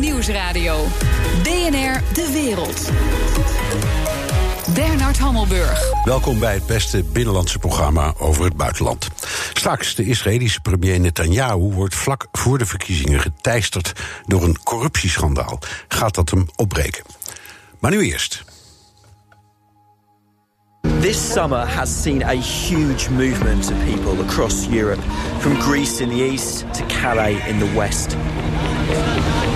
Nieuwsradio. BNR De Wereld. Bernard Hammelburg. Welkom bij het beste binnenlandse programma over het buitenland. Straks, de Israëlische premier Netanyahu wordt vlak voor de verkiezingen geteisterd door een corruptieschandaal. Gaat dat hem opbreken? Maar nu eerst. This summer has seen a huge movement of people across Europe, from Greece in the east to Calais in the west.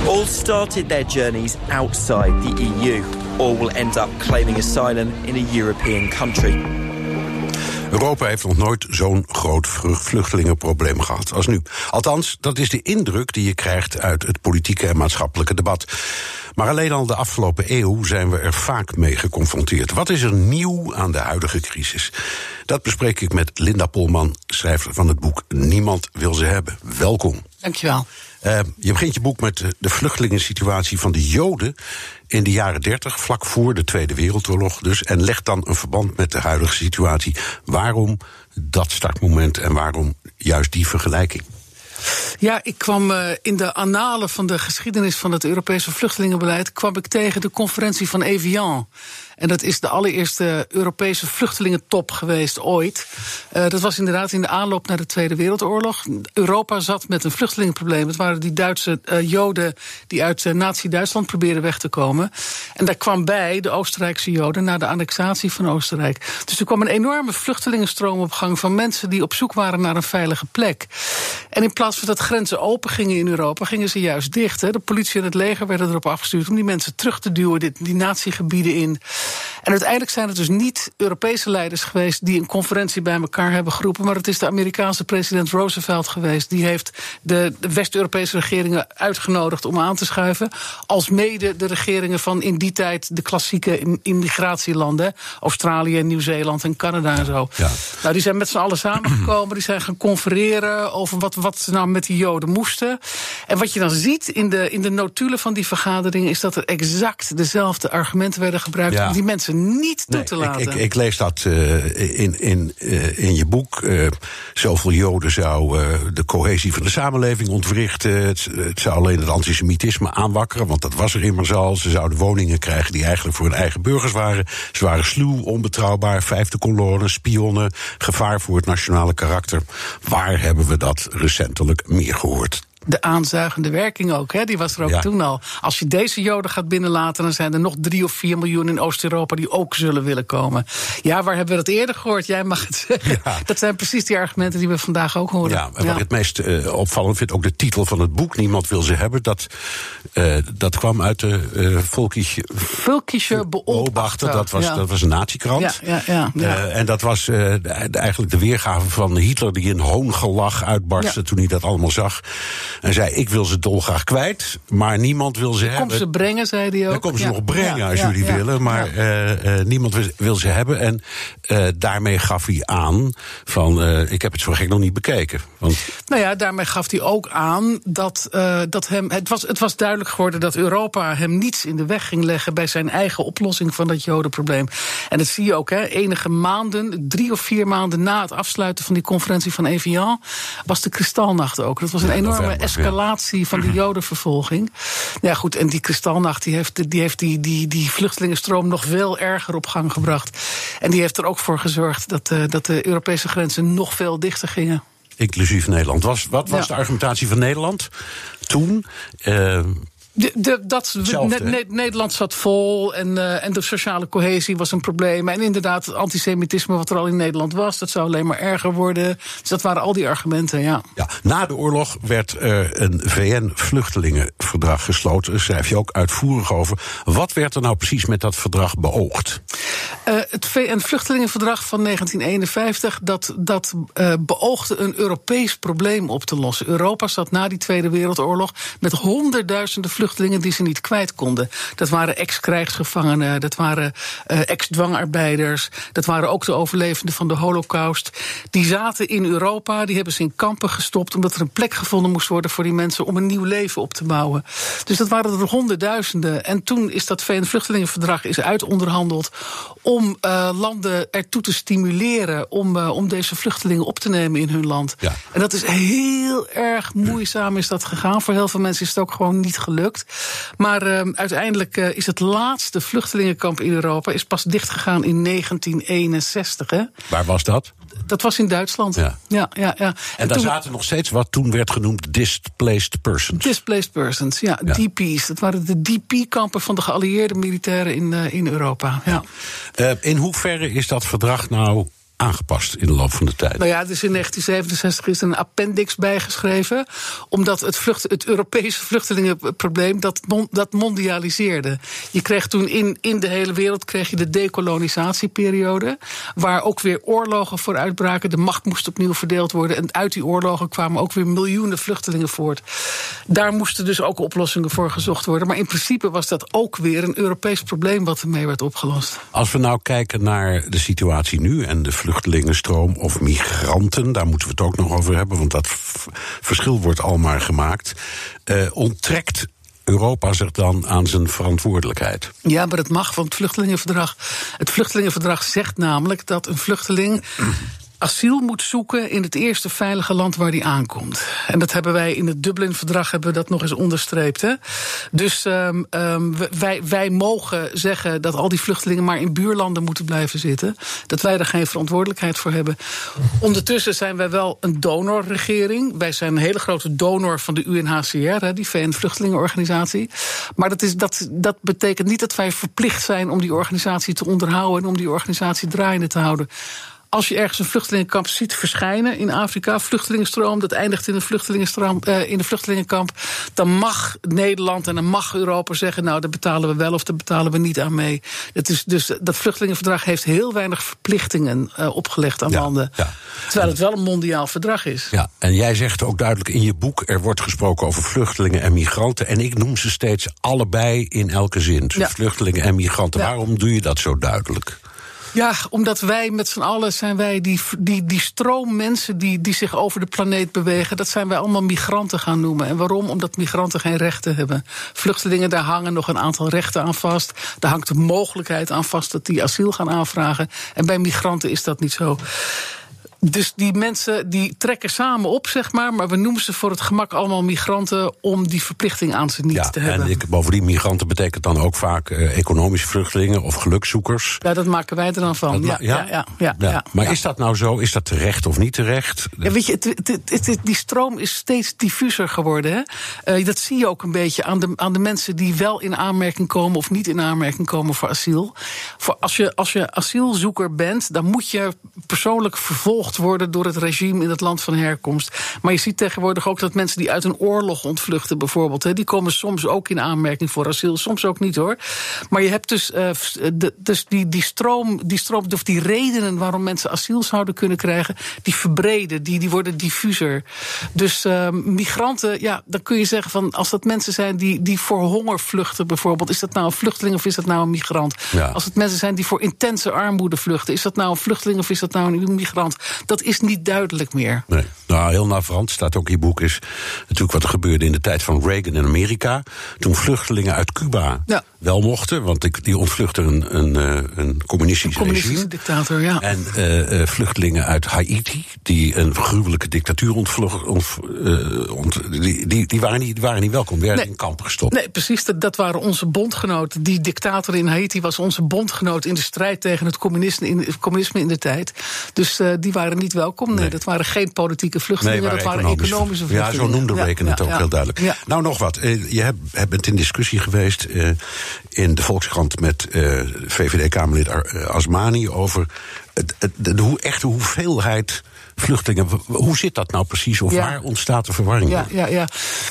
All started their journeys outside the EU, or will end up claiming asylum in a European country. Europa heeft nog nooit zo'n groot vluchtelingenprobleem gehad als nu. Althans, dat is de indruk die je krijgt uit het politieke en maatschappelijke debat. Maar alleen al de afgelopen eeuw zijn we er vaak mee geconfronteerd. Wat is er nieuw aan de huidige crisis? Dat bespreek ik met Linda Polman, schrijver van het boek Niemand wil ze hebben. Welkom. Dankjewel. Uh, je begint je boek met de vluchtelingensituatie van de Joden in de jaren 30, vlak voor de Tweede Wereldoorlog dus, en legt dan een verband met de huidige situatie. Waarom dat startmoment en waarom juist die vergelijking? Ja, ik kwam uh, in de annalen van de geschiedenis van het Europese vluchtelingenbeleid kwam ik tegen de conferentie van Evian. En dat is de allereerste Europese vluchtelingentop geweest ooit. Uh, dat was inderdaad in de aanloop naar de Tweede Wereldoorlog. Europa zat met een vluchtelingenprobleem. Het waren die Duitse uh, Joden die uit uh, Nazi-Duitsland probeerden weg te komen. En daar kwam bij de Oostenrijkse Joden na de annexatie van Oostenrijk. Dus er kwam een enorme vluchtelingenstroom op gang van mensen die op zoek waren naar een veilige plek. En in plaats van dat grenzen open gingen in Europa, gingen ze juist dicht. Hè. De politie en het leger werden erop afgestuurd om die mensen terug te duwen, dit, die natiegebieden in. En uiteindelijk zijn het dus niet Europese leiders geweest die een conferentie bij elkaar hebben geroepen, maar het is de Amerikaanse president Roosevelt geweest. Die heeft de, West-Europese regeringen uitgenodigd om aan te schuiven. Als mede de regeringen van in die tijd de klassieke immigratielanden, Australië, Nieuw-Zeeland en Canada en zo. Ja. Nou, die zijn met z'n allen samengekomen, die zijn gaan confereren over wat, wat ze nou met die Joden moesten. En wat je dan ziet in de, in de notulen van die vergaderingen is dat er exact dezelfde argumenten werden gebruikt ja. Die mensen niet toe nee, te laten. Ik, ik, ik lees dat uh, in, in, uh, in je boek. Uh, zoveel Joden zou de cohesie van de samenleving ontwrichten. Het, het, zou alleen het antisemitisme aanwakkeren, want dat was er immers al. Ze zouden woningen krijgen die eigenlijk voor hun eigen burgers waren. Ze waren sluw, onbetrouwbaar, vijfde kolonne, spionnen, gevaar voor het nationale karakter. Waar hebben we dat recentelijk meer gehoord? De aanzuigende werking ook. Hè? Die was er ook ja. toen al. Als je deze Joden gaat binnenlaten, dan zijn er nog drie of vier miljoen in Oost-Europa die ook zullen willen komen. Ja, waar hebben we dat eerder gehoord? Jij mag het zeggen. Ja. Dat zijn precies die argumenten die we vandaag ook horen. Ja, en wat ik het meest uh, opvallend vind, ook de titel van het boek, Niemand wil ze hebben, dat, uh, dat kwam uit de uh, Volkische, Volkische Beobachter. Dat was, dat was een natiekrant. Ja, ja, ja, ja. en dat was de, eigenlijk de weergave van Hitler die in hoongelach uitbarstte toen hij dat allemaal zag. En zei, ik wil ze dolgraag kwijt, maar niemand wil ze Kom hebben. Kom ze brengen, zei hij ook. Dan kom ze ja. nog brengen ja, als ja, jullie willen, maar uh, uh, niemand wil, wil, ze hebben. En uh, daarmee gaf hij aan van, ik heb het zo gek nog niet bekeken. Want... Nou ja, daarmee gaf hij ook aan dat, dat hem, het was, het was duidelijk geworden dat Europa hem niets in de weg ging leggen bij zijn eigen oplossing van dat jodenprobleem. En dat zie je ook, hè, enige maanden, drie of vier maanden na het afsluiten van die conferentie van Evian, was de Kristalnacht ook. Dat was een enorme escalatie van de jodenvervolging. Ja, goed, en die kristalnacht die heeft, die, heeft die, die, die vluchtelingenstroom nog veel erger op gang gebracht. En die heeft er ook voor gezorgd dat, uh, dat de Europese grenzen nog veel dichter gingen. Inclusief Nederland. Was, wat was ja. de argumentatie van Nederland toen? Uh, de, de, dat, ne, ne, Nederland zat vol en, uh, en de sociale cohesie was een probleem. En inderdaad, het antisemitisme wat er al in Nederland was, dat zou alleen maar erger worden. Dus dat waren al die argumenten, ja. ja na de oorlog werd er een VN-vluchtelingenverdrag gesloten. Daar schrijf je ook uitvoerig over. Wat werd er nou precies met dat verdrag beoogd? Uh, het VN-vluchtelingenverdrag van 1951, dat, dat beoogde een Europees probleem op te lossen. Europa zat na die Tweede Wereldoorlog met honderdduizenden vluchtelingen die ze niet kwijt konden. Dat waren ex-krijgsgevangenen, dat waren uh, ex-dwangarbeiders, dat waren ook de overlevenden van de Holocaust. Die zaten in Europa, die hebben ze in kampen gestopt omdat er een plek gevonden moest worden voor die mensen om een nieuw leven op te bouwen. Dus dat waren er honderdduizenden. En toen is dat VN-vluchtelingenverdrag is uitonderhandeld om uh, landen ertoe te stimuleren om, uh, om deze vluchtelingen op te nemen in hun land. Ja. En dat is heel erg moeizaam is dat gegaan. Voor heel veel mensen is het ook gewoon niet gelukt. Maar uh, uiteindelijk uh, is het laatste vluchtelingenkamp in Europa is pas dichtgegaan in 1961. Hè? Waar was dat? Dat was in Duitsland. Ja, ja, ja. ja. En, en daar zaten nog steeds wat toen werd genoemd displaced persons. Displaced persons, ja, ja. DP's. Dat waren de DP-kampen van de geallieerde militairen in, uh, in Europa. Ja. Uh, in hoeverre is dat verdrag nou aangepast in de loop van de tijd? Nou ja, dus in 1967 is er een appendix bijgeschreven. Omdat het, vlucht, het Europese vluchtelingenprobleem dat, dat mondialiseerde. Je kreeg toen in, in de hele wereld kreeg je de decolonisatieperiode. Waar ook weer oorlogen voor uitbraken. De macht moest opnieuw verdeeld worden. En uit die oorlogen kwamen ook weer miljoenen vluchtelingen voort. Daar moesten dus ook oplossingen voor gezocht worden. Maar in principe was dat ook weer een Europees probleem wat ermee werd opgelost. Als we nou kijken naar de situatie nu en de vluchtelingenstroom of migranten, daar moeten we het ook nog over hebben, want dat verschil wordt al maar gemaakt. Uh, onttrekt Europa zich dan aan zijn verantwoordelijkheid? Ja, maar dat mag van het vluchtelingenverdrag. Het vluchtelingenverdrag zegt namelijk dat een vluchteling asiel moet zoeken in het eerste veilige land waar die aankomt. En dat hebben wij in het Dublin-verdrag hebben we dat nog eens onderstreept. Hè? Dus um, wij, wij mogen zeggen dat al die vluchtelingen maar in buurlanden moeten blijven zitten. Dat wij er geen verantwoordelijkheid voor hebben. Ondertussen zijn wij wel een donorregering. Wij zijn een hele grote donor van de UNHCR, hè, die VN-vluchtelingenorganisatie. Maar dat, is, dat, dat betekent niet dat wij verplicht zijn om die organisatie te onderhouden en om die organisatie draaiende te houden als je ergens een vluchtelingenkamp ziet verschijnen in Afrika, vluchtelingenstroom, dat eindigt in een vluchtelingenstroom, uh, in een vluchtelingenkamp, dan mag Nederland en dan mag Europa zeggen, nou, daar betalen we wel of daar betalen we niet aan mee. Het is dus, dat vluchtelingenverdrag heeft heel weinig verplichtingen uh, opgelegd aan ja, landen. Ja. Terwijl het wel een mondiaal verdrag is. Ja, en jij zegt ook duidelijk in je boek, er wordt gesproken over vluchtelingen en migranten. En ik noem ze steeds allebei in elke zin. Dus ja. Vluchtelingen en migranten. Waarom doe je dat zo duidelijk? Ja, omdat wij met z'n allen zijn wij die, die, die stroom mensen die, die zich over de planeet bewegen, dat zijn wij allemaal migranten gaan noemen. En waarom? Omdat migranten geen rechten hebben. Vluchtelingen, daar hangen nog een aantal rechten aan vast. Daar hangt de mogelijkheid aan vast dat die asiel gaan aanvragen. En bij migranten is dat niet zo. Dus die mensen die trekken samen op, zeg maar. Maar we noemen ze voor het gemak allemaal migranten om die verplichting aan ze niet ja, te hebben. En ik, bovendien, migranten betekent dan ook vaak uh, economische vluchtelingen of gelukzoekers. Ja, dat maken wij er dan van. Ja, ja, ja, ja, ja, Maar is dat nou zo? Is dat terecht of niet terecht? Ja, weet je, het, het, het, die stroom is steeds diffuser geworden. Hè? Uh, dat zie je ook een beetje aan de, aan de mensen die wel in aanmerking komen of niet in aanmerking komen voor asiel. Voor als, je, als je asielzoeker bent, dan moet je persoonlijk vervolgd worden door het regime in het land van herkomst. Maar je ziet tegenwoordig ook dat mensen die uit een oorlog ontvluchten, bijvoorbeeld, die komen soms ook in aanmerking voor asiel, soms ook niet hoor. Maar je hebt dus, uh, de, dus die, die stroom, die stroom, of die redenen waarom mensen asiel zouden kunnen krijgen, die verbreden, die, die worden diffuser. Dus uh, migranten, ja, dan kun je zeggen van als dat mensen zijn die, die voor honger vluchten, bijvoorbeeld, is dat nou een vluchteling of is dat nou een migrant? Ja. Als het mensen zijn die voor intense armoede vluchten, is dat nou een vluchteling of is dat nou een migrant? Dat is niet duidelijk meer. Nee. Nou, heel navrant staat ook in je boek, is natuurlijk wat er gebeurde in de tijd van Reagan in Amerika. Toen vluchtelingen uit Cuba ja. wel mochten, want die ontvluchten een, een, eh, een communistisch een communistische dictator, ja. En uh, vluchtelingen uit Haiti, die een gruwelijke dictatuur ontvlucht, ont, uh, ont, die, die, die, waren niet, die waren niet welkom, werden nee. in kampen gestopt. Nee, precies, dat, dat waren onze bondgenoten. Die dictator in Haiti was onze bondgenoot in de strijd tegen het communisme in, communisme in de tijd. Dus uh, die waren niet welkom. Nee, nee, dat waren geen politieke vluchtelingen, nee, dat waren economische vluchtelingen. Ja, zo noemde ja, het ook ja, heel duidelijk. Ja. Nou, nog wat. Je hebt, bent in discussie geweest uh, in de Volkskrant met uh, VVD-Kamerlid Asmani over het, het, de, de echte hoeveelheid vluchtelingen. Hoe zit dat nou precies? Of ja. waar ontstaat de verwarring? Ja, ja, ja.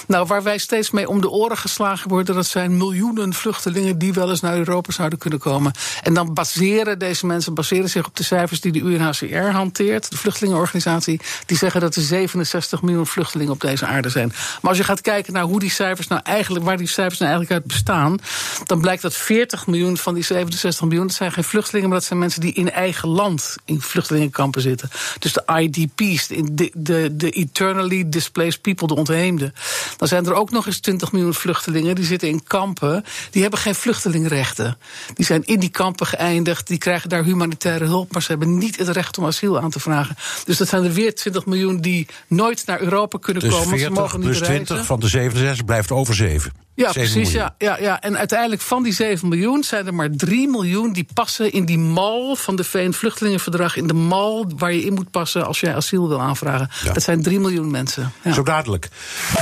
Nou, waar wij steeds mee om de oren geslagen worden, dat zijn miljoenen vluchtelingen die wel eens naar Europa zouden kunnen komen. En dan baseren deze mensen baseren zich op de cijfers die de UNHCR hanteert, de vluchtelingenorganisatie. Die zeggen dat er 67 miljoen vluchtelingen op deze aarde zijn. Maar als je gaat kijken naar hoe die cijfers nou eigenlijk, waar die cijfers nou eigenlijk uit bestaan, dan blijkt dat 40 miljoen van die 67 miljoen, dat zijn geen vluchtelingen, maar dat zijn mensen die in eigen land in vluchtelingenkampen zitten. Dus de ID EDP's, de, de, de Eternally Displaced People, de ontheemden. Dan zijn er ook nog eens 20 miljoen vluchtelingen die zitten in kampen. Die hebben geen vluchtelingenrechten. Die zijn in die kampen geëindigd, die krijgen daar humanitaire hulp, maar ze hebben niet het recht om asiel aan te vragen. Dus dat zijn er weer 20 miljoen die nooit naar Europa kunnen dus komen. 40 ze mogen niet plus 20 reizen. van de 67 blijft over 7. Ja, 7 precies. miljoen. Ja, ja, ja. En uiteindelijk van die 7 miljoen zijn er maar 3 miljoen die passen in die mal van de VN-vluchtelingenverdrag. In de mal waar je in moet passen als jij asiel wil aanvragen. Ja. Dat zijn 3 miljoen mensen. Ja. Zo dadelijk.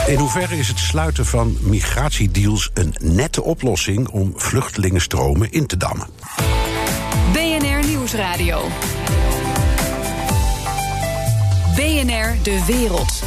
In hoeverre is het sluiten van migratiedeals een nette oplossing om vluchtelingenstromen in te dammen? BNR Nieuwsradio. BNR De Wereld.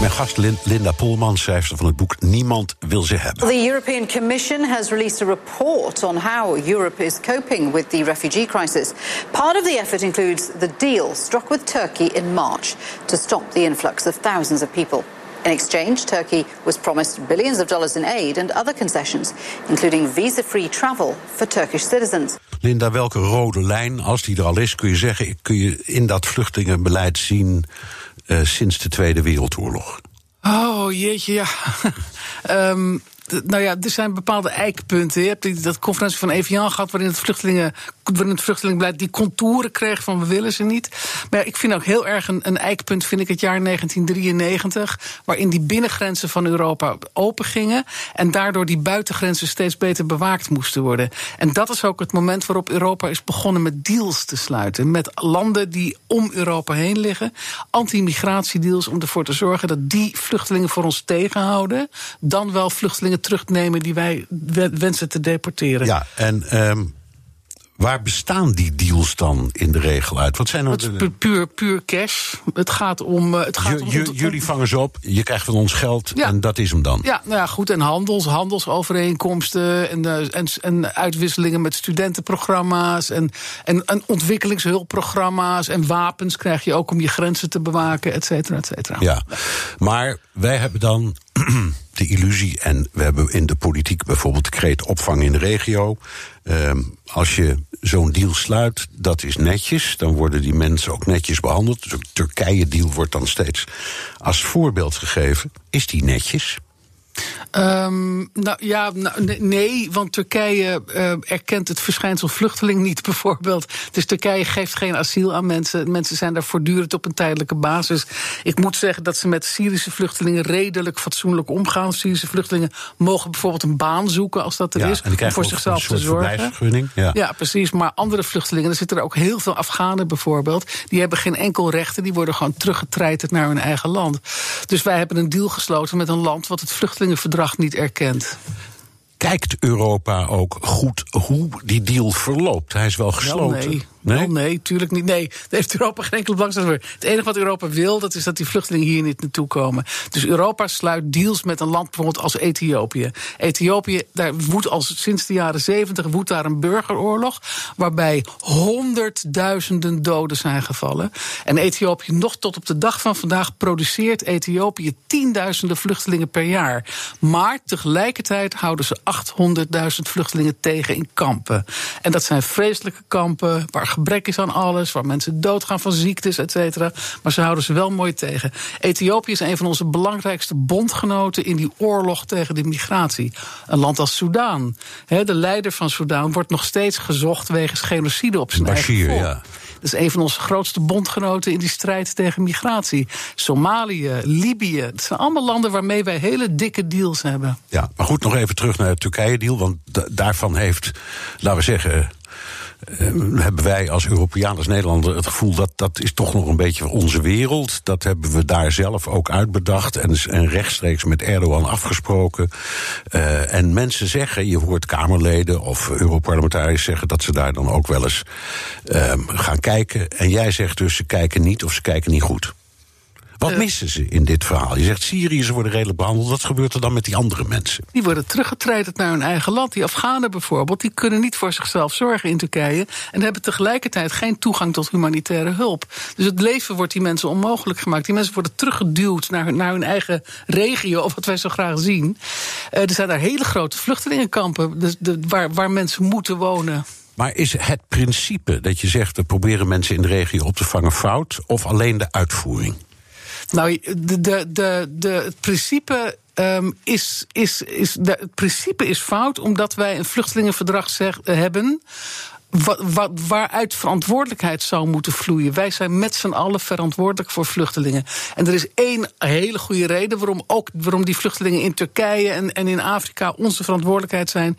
Mijn gast Lin- Linda Polman, schrijfster van het boek Niemand wil ze hebben. The European Commission has released a report on how Europe is coping with the refugee crisis. Part of the effort includes the deal struck with Turkey in March to stop the influx of thousands of people. In exchange, Turkey was promised billions of dollars in aid and other concessions, including visa free travel for Turkish citizens. Linda, welke rode lijn, als die er al is, kun je zeggen, kun je in dat vluchtelingenbeleid zien sinds de Tweede Wereldoorlog? Oh jeetje, ja. D- nou ja, er zijn bepaalde eikpunten. Je hebt dat conferentie van Evian gehad... waarin het, vluchtelingen, waarin het vluchtelingenbeleid die contouren kreeg van we willen ze niet. Maar ja, ik vind ook heel erg een, een eikpunt vind ik het jaar 1993... waarin die binnengrenzen van Europa open gingen... en daardoor die buitengrenzen steeds beter bewaakt moesten worden. En dat is ook het moment waarop Europa is begonnen met deals te sluiten... met landen die om Europa heen liggen. Anti-migratiedeals om ervoor te zorgen dat die vluchtelingen voor ons tegenhouden... dan wel vluchtelingen terugnemen die wij we- wensen te deporteren. Ja, en ehm, waar bestaan die deals dan in de regel uit? Wat zijn nou Het is de, pu- puur, puur cash. Het gaat om. eh, Het gaat om, ju- om- jullie vangen ze op, je krijgt van ons geld Ja. en dat is hem dan. Ja, nou ja, goed. En handels, handelsovereenkomsten en, eh, en, en uitwisselingen met studentenprogramma's en, en, en ontwikkelingshulpprogramma's en wapens krijg je ook om je grenzen te bewaken, et cetera, et cetera. Ja, maar wij hebben dan de illusie, en we hebben in de politiek bijvoorbeeld kreet opvang in de regio. Ehm, als je zo'n deal sluit, dat is netjes, dan worden die mensen ook netjes behandeld. Dus Turkije-deal wordt dan steeds als voorbeeld gegeven. Is die netjes? Ehm, nou ja, nou, nee, want Turkije eh, erkent het verschijnsel vluchteling niet, bijvoorbeeld. Dus Turkije geeft geen asiel aan mensen. Mensen zijn daar voortdurend op een tijdelijke basis. Ik moet zeggen dat ze met Syrische vluchtelingen redelijk fatsoenlijk omgaan. Syrische vluchtelingen mogen bijvoorbeeld een baan zoeken als dat er Ja, is, en die om voor zichzelf te zorgen. ja. ja, precies. Maar andere vluchtelingen, er zitten er ook heel veel Afghanen bijvoorbeeld, die hebben geen enkel rechten. Die worden gewoon teruggetreiterd naar hun eigen land. Dus wij hebben een deal gesloten met een land wat het vluchtelingenverdrag niet erkent. Kijkt Europa ook goed hoe die deal verloopt? Hij is wel Wel gesloten. Nee. Nee, tuurlijk niet. Nee, daar heeft Europa geen enkele belangstelling voor. Het enige wat Europa wil, dat is dat die vluchtelingen hier niet naartoe komen. Dus Europa sluit deals met een land bijvoorbeeld als Ethiopië. Ethiopië, daar woedt al sinds de jaren zeventig woedt daar een burgeroorlog... waarbij honderdduizenden doden zijn gevallen. En Ethiopië, nog tot op de dag van vandaag... produceert Ethiopië tienduizenden vluchtelingen per jaar. Maar tegelijkertijd houden ze 800.000 vluchtelingen tegen in kampen. En dat zijn vreselijke kampen waar gebrek is aan alles, waar mensen doodgaan van ziektes, et cetera. Maar ze houden ze wel mooi tegen. Ethiopië is een van onze belangrijkste bondgenoten in die oorlog tegen de migratie. Een land als Soudaan. de leider van Soudaan wordt nog steeds gezocht wegens genocide op zijn Bashir, eigen volk. ja. Dat is een van onze grootste bondgenoten in die strijd tegen migratie. Somalië, Libië. Het zijn allemaal landen waarmee wij hele dikke deals hebben. Ja, maar goed, nog even terug naar het Turkije-deal. Want da- daarvan heeft, laten we zeggen. Eh, hebben wij als Europeaan, als Nederlander het gevoel dat dat is toch nog een beetje onze wereld. Dat hebben we daar zelf ook uitbedacht en, en rechtstreeks met Erdogan afgesproken. Eh, en mensen zeggen, je hoort Kamerleden of Europarlementariërs zeggen dat ze daar dan ook wel eens eh, gaan kijken. En jij zegt dus ze kijken niet of ze kijken niet goed. Wat missen ze in dit verhaal? Je zegt Syriërs worden redelijk behandeld. Wat gebeurt er dan met die andere mensen? Die worden teruggetreiterd naar hun eigen land. Die Afghanen bijvoorbeeld, die kunnen niet voor zichzelf zorgen in Turkije. En hebben tegelijkertijd geen toegang tot humanitaire hulp. Dus het leven wordt die mensen onmogelijk gemaakt. Die mensen worden teruggeduwd naar hun, naar hun eigen regio, wat wij zo graag zien. Eh, er zijn daar hele grote vluchtelingenkampen dus de, waar, waar mensen moeten wonen. Maar is het principe dat je zegt we proberen mensen in de regio op te vangen fout, of alleen de uitvoering? Nou, de, de, de, het principe um, is, is, is het principe is fout, omdat wij een vluchtelingenverdrag zeg, hebben waaruit verantwoordelijkheid zou moeten vloeien. Wij zijn met z'n allen verantwoordelijk voor vluchtelingen. En er is één hele goede reden waarom, ook, waarom die vluchtelingen in Turkije en, en in Afrika onze verantwoordelijkheid zijn.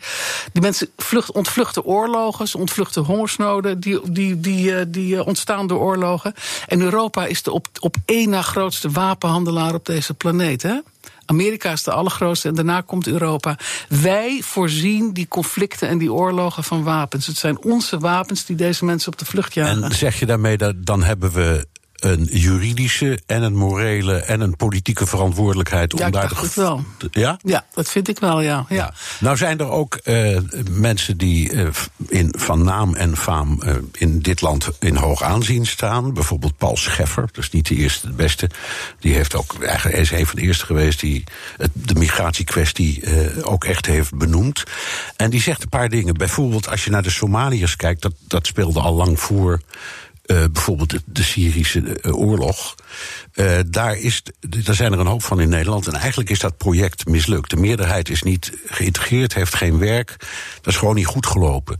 Die mensen vlucht, ontvluchten oorlogen, ontvluchten hongersnoden, die, die, die, die, die eh, ontstaan door oorlogen. En Europa is de op, op één na grootste wapenhandelaar op deze planeet. Hè? Amerika is de allergrootste en daarna komt Europa. Wij voorzien die conflicten en die oorlogen van wapens. Het zijn onze wapens die deze mensen op de vlucht jagen. En zeg je daarmee dat dan hebben we een juridische en een morele en een politieke verantwoordelijkheid om ja, daar het wel. Ja? Ja, dat vind ik wel, ja. ja. Nou zijn er ook uh, mensen die uh, in, van naam en faam uh, in dit land in hoog aanzien staan. Bijvoorbeeld Paul Scheffer, dat is niet de eerste, de beste. Die heeft ook, eigenlijk is een van de eerste geweest die het, de migratiekwestie ook echt heeft benoemd. En die zegt een paar dingen. Bijvoorbeeld als je naar de Somaliërs kijkt, dat, dat speelde al lang voor uh, bijvoorbeeld de, Syrische uh, oorlog. Uh, daar, is, daar zijn er een hoop van in Nederland. En eigenlijk is dat project mislukt. De meerderheid is niet geïntegreerd, heeft geen werk. Dat is gewoon niet goed gelopen.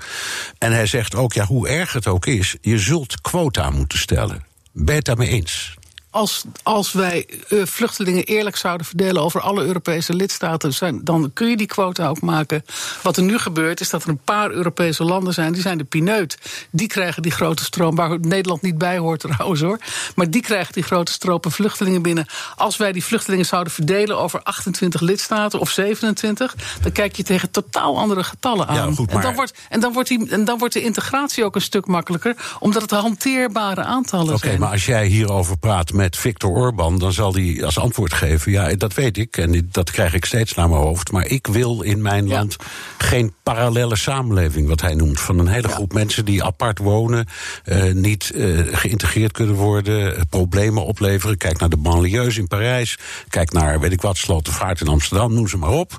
En hij zegt ook, ja, hoe erg het ook is, je zult quota moeten stellen. Ben je het daarmee eens? Als, als wij uh, vluchtelingen eerlijk zouden verdelen over alle Europese lidstaten, zijn, dan kun je die quota ook maken. Wat er nu gebeurt, is dat er een paar Europese landen zijn, die zijn de pineut. Die krijgen die grote stroom, waar Nederland niet bij hoort trouwens hoor. Maar die krijgen die grote stropen vluchtelingen binnen. Als wij die vluchtelingen zouden verdelen over 28 lidstaten of 27, dan kijk je tegen totaal andere getallen aan. Ja, goed, maar... en, dan wordt, en, dan wordt die, en dan wordt de integratie ook een stuk makkelijker, omdat het hanteerbare aantallen zijn. Oké, maar als jij hierover praat met Viktor Orban, dan zal hij als antwoord geven: ja, dat weet ik en dat krijg ik steeds naar mijn hoofd. Maar ik wil in mijn land geen parallele samenleving, wat hij noemt, van een hele groep mensen die apart wonen, uh, niet uh, geïntegreerd kunnen worden, uh, problemen opleveren. Kijk naar de banlieues in Parijs, kijk naar, weet ik wat, Slotenvaart in Amsterdam, noem ze maar op.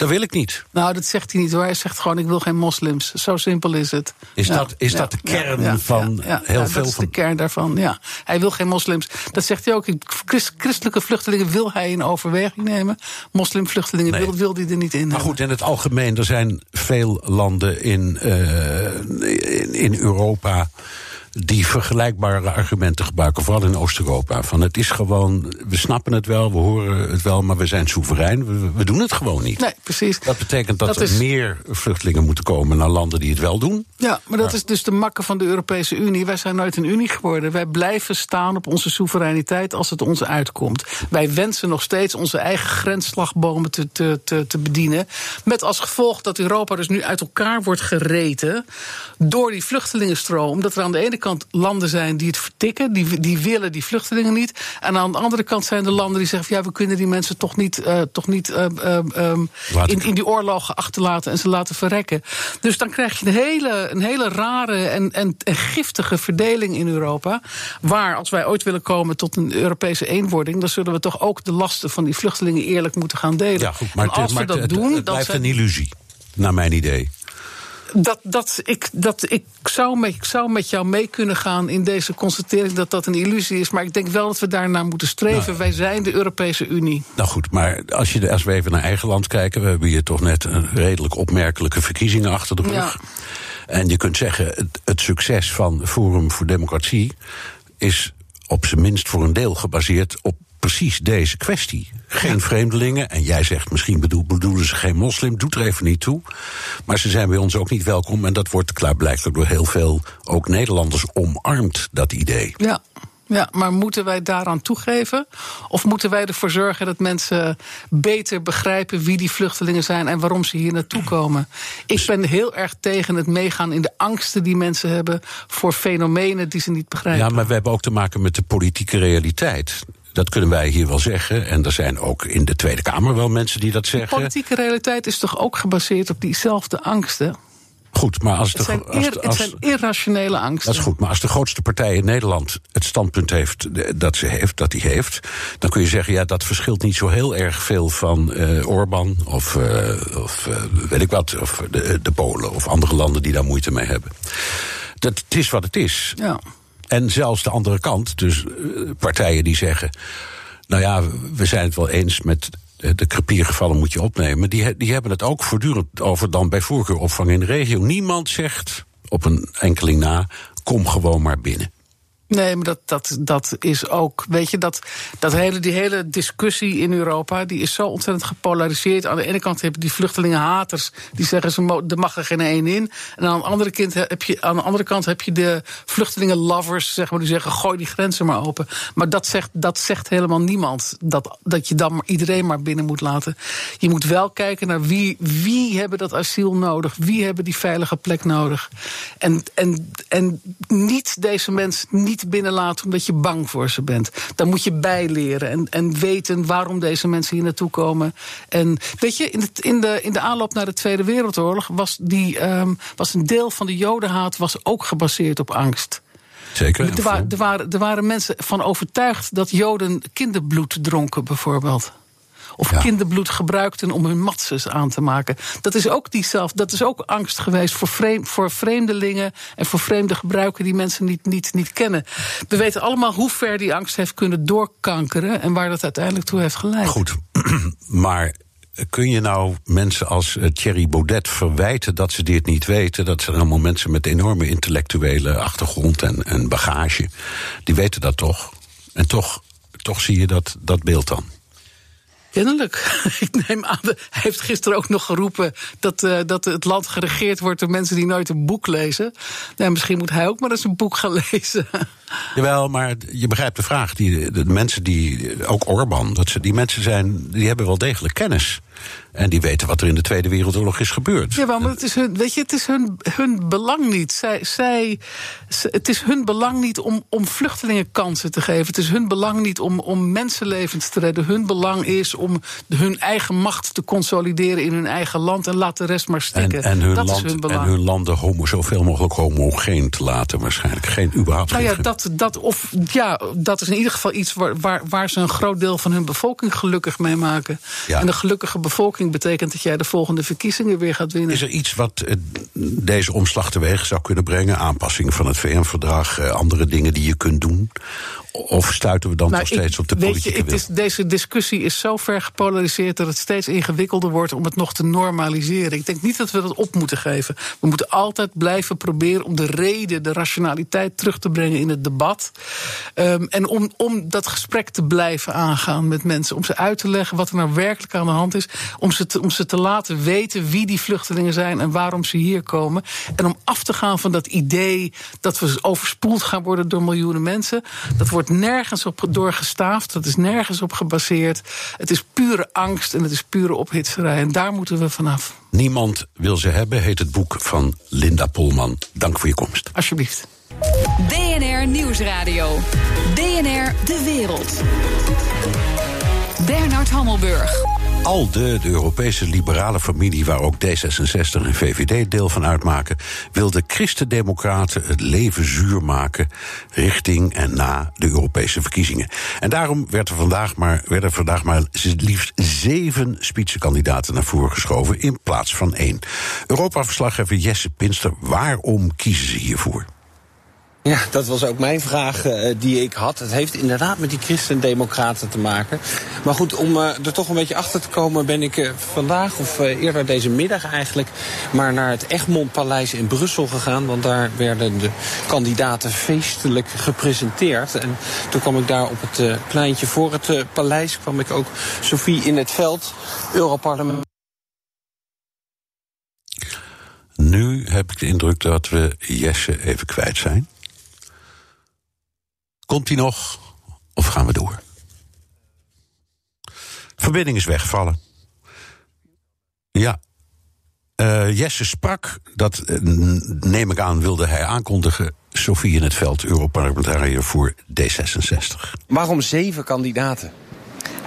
Dat wil ik niet. Nou, dat zegt hij niet hoor. Hij zegt gewoon: ik wil geen moslims. Zo simpel is het. Is, dat, is dat de kern van heel veel dat is de kern daarvan, ja. Hij wil geen moslims. Dat zegt hij ook. Christelijke vluchtelingen wil hij in overweging nemen. Moslimvluchtelingen nee. wil, wil hij er niet in. Maar goed, in het algemeen, er zijn veel landen in, uh, in, in Europa die vergelijkbare argumenten gebruiken, vooral in Oost-Europa. Van het is gewoon, we snappen het wel, we horen het wel, maar we zijn soeverein. We, we doen het gewoon niet. Nee, precies. Dat betekent dat, er meer vluchtelingen moeten komen naar landen die het wel doen. Ja, maar dat is dus de makke van de Europese Unie. Wij zijn nooit een Unie geworden. Wij blijven staan op onze soevereiniteit als het ons uitkomt. Wij wensen nog steeds onze eigen grensslagbomen te, te, te, te bedienen. Met als gevolg dat Europa dus nu uit elkaar wordt gereten door die vluchtelingenstroom. Omdat er aan de ene kant landen zijn die het vertikken, die, die willen die vluchtelingen niet. En aan de andere kant zijn er landen die zeggen: ja, we kunnen die mensen toch niet, uh, toch niet uh, uh, in, in die oorlogen achterlaten en ze laten verrekken. Dus dan krijg je een hele, een hele rare en, en, en giftige verdeling in Europa. Waar, als wij ooit willen komen tot een Europese eenwording, dan zullen we toch ook de lasten van die vluchtelingen eerlijk moeten gaan delen. Ja, goed, maar, en als het, we dat het, doen, het blijft een illusie, naar mijn idee dat, dat, ik, dat ik, zou met, ik zou met jou mee kunnen gaan in deze constatering dat dat een illusie is. Maar ik denk wel dat we daarnaar moeten streven. Nou, Wij zijn de Europese Unie. Nou goed, maar als, je, als we even naar eigen land kijken. We hebben hier toch net een redelijk opmerkelijke verkiezingen achter de rug. Ja. En je kunt zeggen, het, het succes van Forum voor Democratie is op zijn minst voor een deel gebaseerd op precies deze kwestie. Geen vreemdelingen. En jij zegt misschien bedoel, bedoelen ze geen moslim. Doet er even niet toe. Maar ze zijn bij ons ook niet welkom. En dat wordt klaarblijkelijk door heel veel ook Nederlanders omarmd, dat idee. Ja. Ja, maar moeten wij daaraan toegeven? Of moeten wij ervoor zorgen dat mensen beter begrijpen wie die vluchtelingen zijn en waarom ze hier naartoe komen? Ik ben heel erg tegen het meegaan in de angsten die mensen hebben voor fenomenen die ze niet begrijpen. Ja, maar we hebben ook te maken met de politieke realiteit. Dat kunnen wij hier wel zeggen. En er zijn ook in de Tweede Kamer wel mensen die dat zeggen. De politieke realiteit is toch ook gebaseerd op diezelfde angsten? Goed, maar als, de, Het zijn, als, het irrationele angsten. dat is goed, maar als de grootste partij in Nederland het standpunt heeft dat ze heeft, dat hij heeft, dan kun je zeggen, ja, dat verschilt niet zo heel erg veel van eh Orbán of, eh, of eh, weet ik wat, of de, de Polen of andere landen die daar moeite mee hebben. Dat, het is wat het is. Ja. En zelfs de andere kant, dus eh, partijen die zeggen: Nou ja, we zijn het wel eens met eh, de krepiergevallen moet je opnemen. Die, die hebben het ook voortdurend over dan bij voorkeur opvang in de regio. Niemand zegt op een enkeling na: kom gewoon maar binnen. Nee, maar dat, dat, dat is ook. Weet je, dat, dat hele, die hele discussie in Europa. die is zo ontzettend gepolariseerd. Aan de ene kant heb je die vluchtelingenhaters. die zeggen ze er mag er geen één in. En aan de andere, kant heb je, aan de andere kant heb je de vluchtelingenlovers. Zeg maar, die zeggen: gooi die grenzen maar open. Maar dat zegt, dat zegt helemaal niemand. Dat, dat je dan iedereen maar binnen moet laten. Je moet wel kijken naar wie, wie hebben dat asiel nodig. Wie hebben die veilige plek nodig. En, en, en niet deze mensen niet binnenlaten omdat je bang voor ze bent. Daar moet je bijleren en, en weten waarom deze mensen hier naartoe komen. En weet je, in de, in de, in de aanloop naar de Tweede Wereldoorlog was, die, ehm, was een deel van de jodenhaat was ook gebaseerd op angst. Zeker. Er, wa- er, waren, er waren mensen van overtuigd dat Joden kinderbloed dronken, bijvoorbeeld. Of Ja. kinderbloed gebruikten om hun matzes aan te maken. Dat is ook, diezelf, dat is ook angst geweest voor, vreem- voor vreemdelingen en voor vreemde gebruiken die mensen niet, niet, niet kennen. We weten allemaal hoe ver die angst heeft kunnen doorkankeren en waar dat uiteindelijk toe heeft geleid. Goed, maar kun je nou mensen als eh, Thierry Baudet verwijten dat ze dit niet weten? Dat zijn allemaal mensen met enorme intellectuele achtergrond en, en bagage. Die weten dat toch? En toch, toch zie je dat, dat beeld dan. Kennelijk. Ik neem aan, hij heeft gisteren ook nog geroepen dat, eh, dat het land geregeerd wordt door mensen die nooit een boek lezen. Misschien moet hij ook maar eens een boek gaan lezen. Jawel, maar je begrijpt de vraag. Die, de mensen die, ook Orbán, dat ze, die mensen zijn, die hebben wel degelijk kennis. En die weten wat er in de Tweede Wereldoorlog is gebeurd. Ja, maar het is hun, weet je, het is hun, hun belang niet. Zij, zij, het is hun belang niet om, om vluchtelingen kansen te geven. Het is hun belang niet om, om mensenlevens te redden. Hun belang is om hun eigen macht te consolideren in hun eigen land en laat de rest maar En, stikken. en, hun dat land, is hun en belang. hun landen homo, zoveel mogelijk homogeen te laten, waarschijnlijk. Geen überhaupt. Nou ja, geen- dat, dat, of, ja, dat is in ieder geval iets waar, waar, waar ze een groot deel van hun bevolking gelukkig mee maken. Ja. En een gelukkige bevolking betekent dat jij de volgende verkiezingen weer gaat winnen. Is er iets wat eh, deze omslag teweeg zou kunnen brengen? Aanpassing van het VN-verdrag, eh, andere dingen die je kunt doen? Of stuiten we dan Nou, nog steeds op de weet politieke je, het wil? is, Deze discussie is zo ver gepolariseerd dat het steeds ingewikkelder wordt om het nog te normaliseren. Ik denk niet dat we dat op moeten geven. We moeten altijd blijven proberen om de reden, de rationaliteit terug te brengen in het debat. Ehm, en om, om dat gesprek te blijven aangaan met mensen. Om ze uit te leggen wat er nou werkelijk aan de hand is. Om ze te, om ze te laten weten wie die vluchtelingen zijn en waarom ze hier komen. En om af te gaan van dat idee dat we overspoeld gaan worden door miljoenen mensen. Dat wordt nergens op doorgestaafd. Dat is nergens op gebaseerd. Het is pure angst en het is pure ophitserij. En daar moeten we vanaf. Niemand wil ze hebben, heet het boek van Linda Polman. Dank voor je komst. Alsjeblieft. BNR Nieuwsradio. BNR De Wereld. Bernard Hammelburg. ALDE, de Europese liberale familie waar ook D66 en VVD deel van uitmaken, wil de christendemocraten het leven zuur maken richting en na de Europese verkiezingen. En daarom werd er vandaag maar, werden vandaag maar liefst zeven spitsenkandidaten naar voren geschoven in plaats van één. Europa-verslaggever Jesse Pinster, waarom kiezen ze hiervoor? Ja, dat was ook mijn vraag eh, die ik had. Het heeft inderdaad met die christendemocraten te maken. Maar goed, om eh, er toch een beetje achter te komen... ben ik eh, vandaag, of eerder deze middag eigenlijk... maar naar het Egmond Paleis in Brussel gegaan. Want daar werden de kandidaten feestelijk gepresenteerd. En toen kwam ik daar op het pleintje voor het paleis... kwam ik ook Sophie in het veld, Europarlement... Nu heb ik de indruk dat we Jesse even kwijt zijn. Komt hij nog? Of gaan we door? Verbinding is weggevallen. Ja. Eh, Jesse sprak, dat eh, neem ik aan, wilde hij aankondigen. Sofie in het veld, Europarlementariër voor D66. Waarom zeven kandidaten?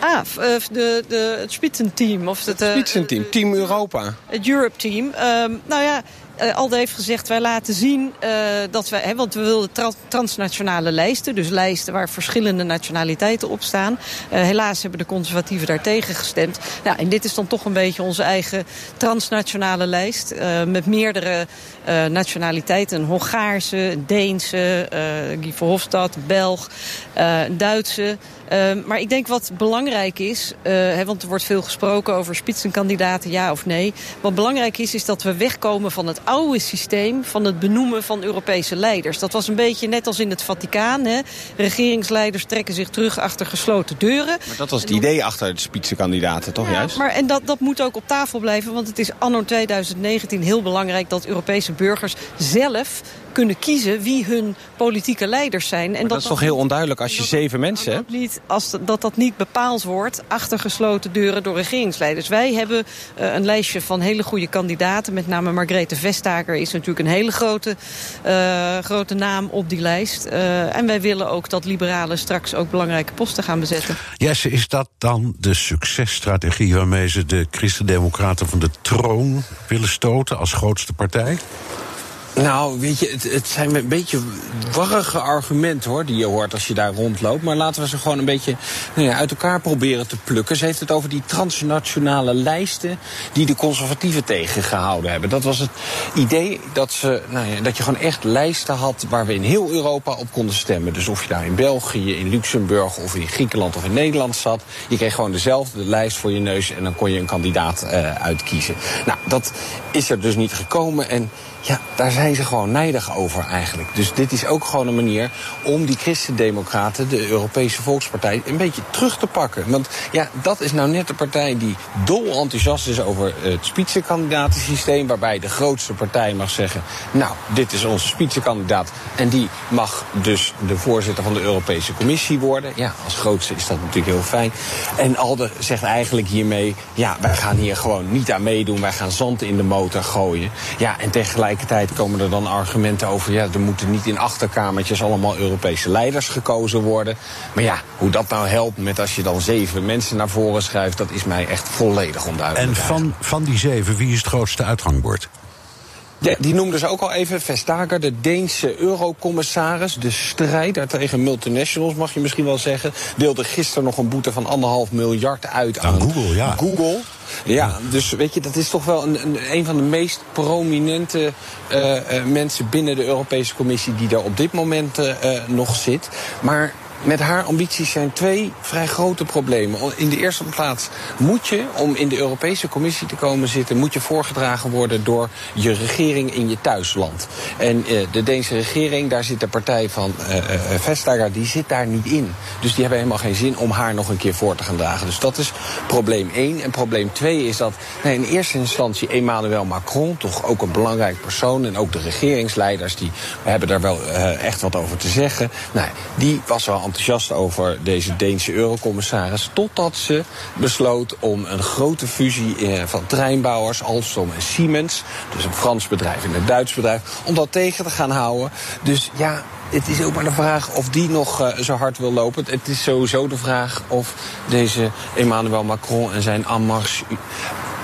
Ah, eh, de, de, het Spitzenteam. Of het, eh, Spitzenteam, Team Europa. Het Europe Team. Ehm, nou ja, uh, Alde heeft gezegd, wij laten zien uh, dat wij... Hè, want we wilden tra transnationale lijsten. Dus lijsten waar verschillende nationaliteiten op staan. Uh, helaas hebben de conservatieven daar tegen gestemd. Nou, en dit is dan toch een beetje onze eigen transnationale lijst. met meerdere nationaliteiten. Een Hongaarse, Deense, Guy Verhofstadt, Belg, Duitse... Uh, maar ik denk wat belangrijk is, uh, hè, want er wordt veel gesproken over spitsenkandidaten, ja of nee. Wat belangrijk is, is dat we wegkomen van het oude systeem van het benoemen van Europese leiders. Dat was een beetje net als in het Vaticaan. Hè. Regeringsleiders trekken zich terug achter gesloten deuren. Maar dat was het idee achter de spitsenkandidaten, toch ja, juist? Maar, en dat, dat moet ook op tafel blijven, want het is anno 2019 heel belangrijk dat Europese burgers zelf kunnen kiezen wie hun politieke leiders zijn. En dat, dat, is toch heel onduidelijk als je zeven mensen hebt? Niet, als dat dat niet bepaald wordt achter gesloten deuren door regeringsleiders. Wij hebben uh, een lijstje van hele goede kandidaten. Met name Margrethe Vestager is natuurlijk een hele grote, uh, grote naam op die lijst. Uh, en wij willen ook dat liberalen straks ook belangrijke posten gaan bezetten. Jesse, is dat dan de successtrategie waarmee ze de Christen-Democraten van de troon willen stoten als grootste partij? Nou, weet je, het, het, zijn een beetje warrige argumenten hoor, die je hoort als je daar rondloopt. Maar laten we ze gewoon een beetje nou ja, uit elkaar proberen te plukken. Ze heeft het over die transnationale lijsten die de conservatieven tegengehouden hebben. Dat was het idee dat, ze, nou ja, dat je gewoon echt lijsten had waar we in heel Europa op konden stemmen. Dus of je daar in België, in Luxemburg of in Griekenland of in Nederland zat. Je kreeg gewoon dezelfde lijst voor je neus en dan kon je een kandidaat uh, uitkiezen. Nou, dat is er dus niet gekomen en ja, daar zijn ze gewoon nijdig over eigenlijk. Dus dit is ook gewoon een manier om die christendemocraten, de Europese Volkspartij, een beetje terug te pakken. Want ja, dat is nou net de partij die dol enthousiast is over het spitsenkandidatensysteem, waarbij de grootste partij mag zeggen, nou, dit is onze spitsenkandidaat en die mag dus de voorzitter van de Europese Commissie worden. Ja, als grootste is dat natuurlijk heel fijn. En Alde zegt eigenlijk hiermee, ja, wij gaan hier gewoon niet aan meedoen, wij gaan zand in de motor gooien. Ja, en tegelijk tegelijkertijd komen er dan argumenten over... ja, er moeten niet in achterkamertjes allemaal Europese leiders gekozen worden. Maar ja, hoe dat nou helpt met als je dan zeven mensen naar voren schuift... dat is mij echt volledig onduidelijk. En van, van die zeven, wie is het grootste uithangbord? Ja, die noemden ze ook al even. Vestager, de Deense eurocommissaris. De strijder tegen multinationals, mag je misschien wel zeggen. Deelde gisteren nog een boete van anderhalf miljard uit aan, aan Google. Ja. Google. Ja, dus weet je, dat is toch wel een, een, een van de meest prominente uh, uh, mensen binnen de Europese Commissie die daar op dit moment uh, nog zit. Maar met haar ambities zijn twee vrij grote problemen. In de eerste plaats moet je, om in de Europese Commissie te komen zitten, moet je voorgedragen worden door je regering in je thuisland. En uh, de Deense regering, daar zit de partij van uh, uh, Vestager, die zit daar niet in. Dus die hebben helemaal geen zin om haar nog een keer voor te gaan dragen. Dus dat is probleem één. En probleem twee is dat nee, in eerste instantie Emmanuel Macron, toch ook een belangrijk persoon, en ook de regeringsleiders, die hebben daar wel echt wat over te zeggen. Nou, die was wel enthousiast over deze Deense eurocommissaris. Totdat ze besloot om een grote fusie van treinbouwers, Alstom en Siemens. Dus een Frans bedrijf en een Duits bedrijf. Om dat tegen te gaan houden. Dus ja, het is ook maar de vraag of die nog uh, zo hard wil lopen. Het is sowieso de vraag of deze Emmanuel Macron en zijn Amarche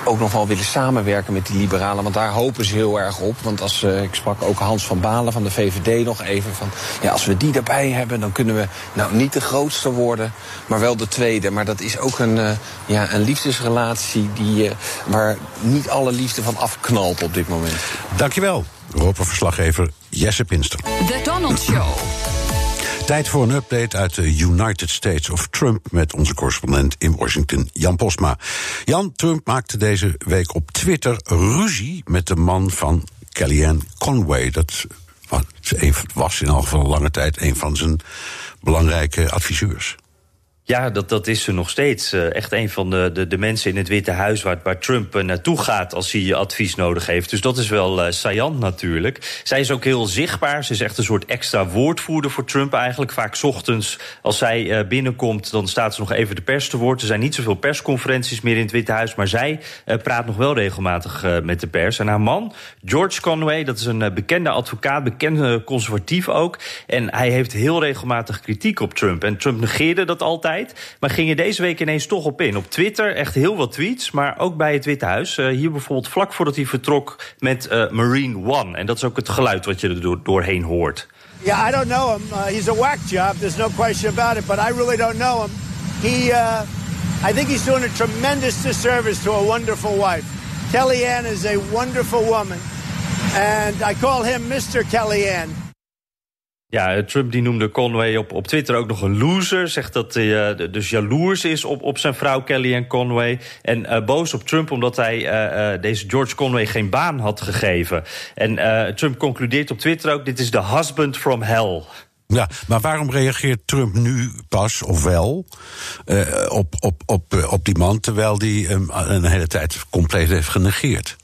ook nog wel willen samenwerken met die liberalen. Want daar hopen ze heel erg op. Want als uh, ik sprak ook Hans van Balen van de VVD nog even van. Ja, als we die erbij hebben, dan kunnen we nou niet de grootste worden, maar wel de tweede. Maar dat is ook een, uh, ja, een liefdesrelatie die, uh, waar niet alle liefde van afknalt op dit moment. Dankjewel, Europa-verslaggever Jesse Pinster. The Donald Show. Tijd voor een update uit de United States of Trump met onze correspondent in Washington, Jan Posma. Jan, Trump maakte deze week op Twitter ruzie met de man van Kellyanne Conway. Dat was in elk geval lange tijd een van zijn belangrijke adviseurs. Ja, dat, dat is ze nog steeds. Uh, echt een van de, de, de, mensen in het Witte Huis waar, waar Trump uh, naartoe gaat als hij advies nodig heeft. Dus dat is wel uh, saillant natuurlijk. Zij is ook heel zichtbaar. Ze is echt een soort extra woordvoerder voor Trump eigenlijk. Vaak ochtends als zij binnenkomt, dan staat ze nog even de pers te woord. Er zijn niet zoveel persconferenties meer in het Witte Huis. Maar zij praat nog wel regelmatig met de pers. En haar man, George Conway, dat is een bekende advocaat, bekende conservatief ook. En hij heeft heel regelmatig kritiek op Trump. En Trump negeerde dat altijd. Maar ging je deze week ineens toch op in. Op Twitter echt heel wat tweets, maar ook bij het Witte Huis. hier bijvoorbeeld vlak voordat hij vertrok met Marine One. En dat is ook het geluid wat je er doorheen hoort. Yeah, I don't know him. Uh, he's a whack job. There's no question about it. But I really don't know him. He, uh, I think he's doing a tremendous disservice to a wonderful wife. Kellyanne is a wonderful woman, and I call him Mr. Kellyanne. Ja, Trump die noemde Conway op, op Twitter ook nog een loser. Zegt dat hij uh, dus jaloers is op, op zijn vrouw Kellyanne Conway. En uh, boos op Trump omdat hij deze George Conway geen baan had gegeven. En Trump concludeert op Twitter ook: dit is de husband from hell. Ja, maar waarom reageert Trump nu pas, of wel, op, op, op, op die man... terwijl die hem een hele tijd compleet heeft genegeerd?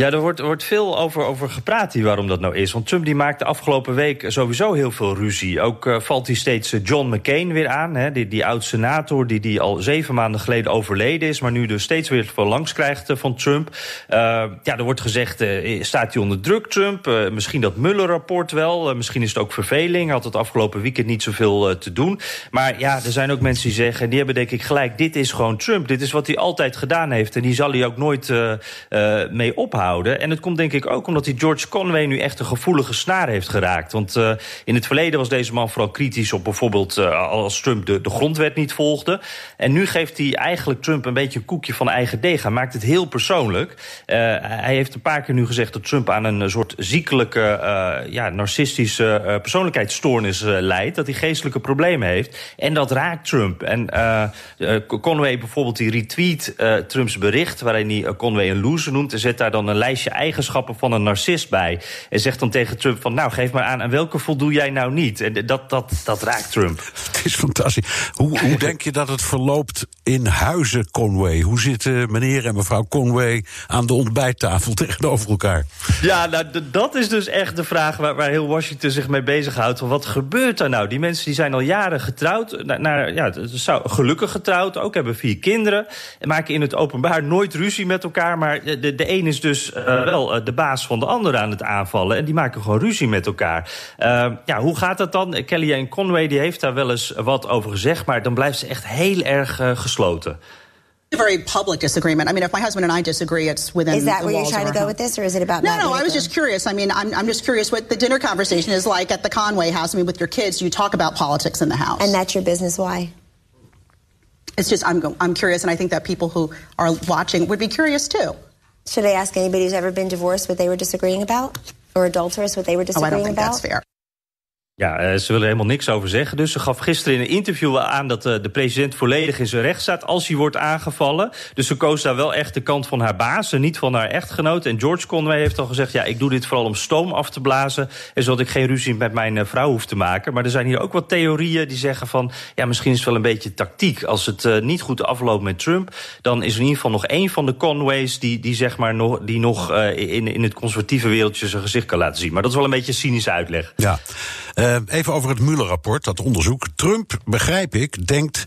Ja, er wordt, wordt veel over, over gepraat hier waarom dat nou is. Want Trump die maakte afgelopen week sowieso heel veel ruzie. Ook uh, valt hij steeds eh, John McCain weer aan. Hè, die, die oud-senator die, die al zeven maanden geleden overleden is... maar nu dus steeds weer veel langs krijgt uh, van Trump. Ja, er wordt gezegd, staat hij onder druk, Trump? misschien dat Mueller-rapport wel. misschien is het ook verveling. Had het afgelopen weekend niet zoveel te doen. Maar ja, er zijn ook mensen die zeggen... die hebben denk ik gelijk, dit is gewoon Trump. Dit is wat hij altijd gedaan heeft. En die zal hij ook nooit mee ophouden. En het komt denk ik ook omdat hij George Conway nu echt een gevoelige snaar heeft geraakt. Want uh, in het verleden was deze man vooral kritisch op bijvoorbeeld uh, als Trump de, de grondwet niet volgde. En nu geeft hij eigenlijk Trump een beetje een koekje van eigen deeg. Maakt het heel persoonlijk. Uh, hij heeft een paar keer nu gezegd dat Trump aan een soort ziekelijke, ja, narcistische persoonlijkheidsstoornis leidt. Dat hij geestelijke problemen heeft. En dat raakt Trump. En Conway bijvoorbeeld die retweet Trumps bericht waarin hij Conway een loser noemt en zet daar dan een lijstje eigenschappen van een narcist bij. En zegt dan tegen Trump van, nou, geef maar aan... aan welke voldoe jij nou niet? En dat, dat, dat raakt Trump. Het is fantastisch. Hoe, hoe denk je dat het verloopt in huizen Conway? Hoe zitten meneer en mevrouw Conway aan de ontbijttafel tegenover elkaar? Ja, nou, dat is dus echt de vraag waar, waar heel Washington zich mee bezighoudt. Van wat gebeurt er nou? Die mensen die zijn al jaren getrouwd. Naar, naar, ja, gelukkig getrouwd, ook hebben vier kinderen. En maken in het openbaar nooit ruzie met elkaar. Maar de, de een is dus uh, wel uh, de baas van de ander aan het aanvallen. En die maken gewoon ruzie met elkaar. Uh, ja, hoe gaat dat dan? Kellyanne Conway die heeft daar wel eens wat over gezegd. Maar dan blijft ze echt heel erg gesloten. a very public disagreement. I mean, if my husband and I disagree, it's within. Is that where you're trying to go with this, or is it about? No, no. I was just curious. I mean, I'm, I'm just curious what the dinner conversation is like at the Conway house. I mean, with your kids, you talk about politics in the house, and that's your business. Why? It's just I'm I'm curious, and I think that people who are watching would be curious too. Should I ask anybody who's ever been divorced what they were disagreeing about? Or adulterous what they were disagreeing oh, I don't think about? That's fair. Ja, eh, ze willen er helemaal niks over zeggen. Dus ze gaf gisteren in een interview aan dat eh, de president volledig in zijn recht staat als hij wordt aangevallen. Dus ze koos daar wel echt de kant van haar baas en niet van haar echtgenoot. En George Conway heeft al gezegd: ja, ik doe dit vooral om stoom af te blazen. En zodat ik geen ruzie met mijn eh, vrouw hoef te maken. Maar er zijn hier ook wat theorieën die zeggen van ja, misschien is het wel een beetje tactiek. Als het niet goed afloopt met Trump, dan is er in ieder geval nog één van de Conways die, die zeg maar nog, die nog in, in het conservatieve wereldje zijn gezicht kan laten zien. Maar dat is wel een beetje cynische uitleg. Ja. Uh, even over het Mueller-rapport, dat onderzoek. Trump, begrijp ik, denkt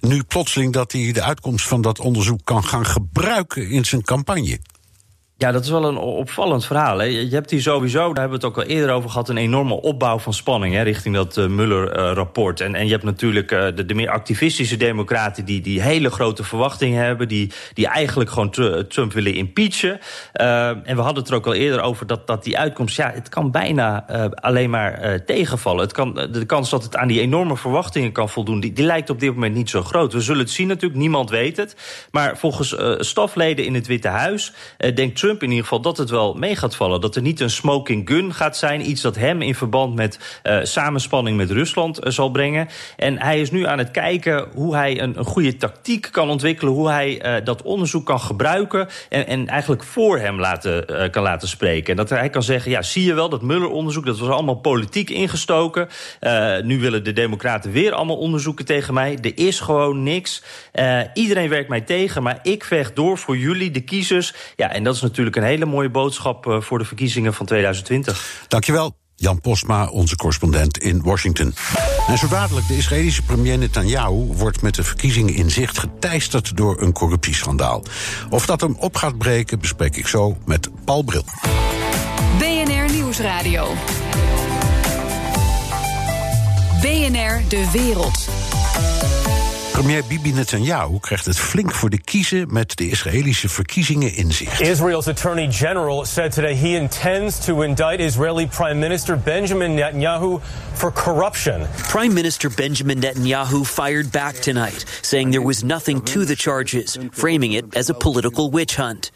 nu plotseling dat hij de uitkomst van dat onderzoek kan gaan gebruiken in zijn campagne. Ja, dat is wel een opvallend verhaal. Hè. Je hebt hier sowieso, daar hebben we het ook al eerder over gehad... een enorme opbouw van spanning hè, richting dat uh, Mueller-rapport. en, en je hebt natuurlijk uh, de, meer activistische democraten... die, die hele grote verwachtingen hebben... die, die eigenlijk gewoon Trump willen impeachen. En we hadden het er ook al eerder over dat, dat die uitkomst... ja, het kan bijna alleen maar tegenvallen. Het kan, de kans dat het aan die enorme verwachtingen kan voldoen... Die, die lijkt op dit moment niet zo groot. We zullen het zien natuurlijk, niemand weet het. Maar volgens stafleden in het Witte Huis denkt Trump in ieder geval dat het wel mee gaat vallen. Dat er niet een smoking gun gaat zijn. Iets dat hem in verband met uh, samenspanning met Rusland uh, zal brengen. En hij is nu aan het kijken hoe hij een, een goede tactiek kan ontwikkelen. Hoe hij uh, dat onderzoek kan gebruiken. En, en eigenlijk voor hem laten, kan laten spreken. En dat hij kan zeggen, ja, zie je wel, dat Mueller-onderzoek... dat was allemaal politiek ingestoken. nu willen de democraten weer allemaal onderzoeken tegen mij. Er is gewoon niks. iedereen werkt mij tegen, maar ik vecht door voor jullie, de kiezers. Ja, en dat is natuurlijk natuurlijk een hele mooie boodschap eh, voor de verkiezingen van 2020. Dankjewel. Jan Postma, onze correspondent in Washington. En zo dadelijk, de Israëlische premier Netanyahu wordt met de verkiezingen in zicht geteisterd door een corruptieschandaal. Of dat hem op gaat breken, bespreek ik zo met Paul Bril. BNR Nieuwsradio. BNR De Wereld. Premier Bibi Netanyahu krijgt het flink voor de kiezen met de Israëlische verkiezingen in zicht. Israel's Attorney General said today he intends to indict Israeli Prime Minister Benjamin Netanyahu for corruption. Prime Minister Benjamin Netanyahu fired back tonight, saying there was nothing to the charges, framing it as a political witch hunt.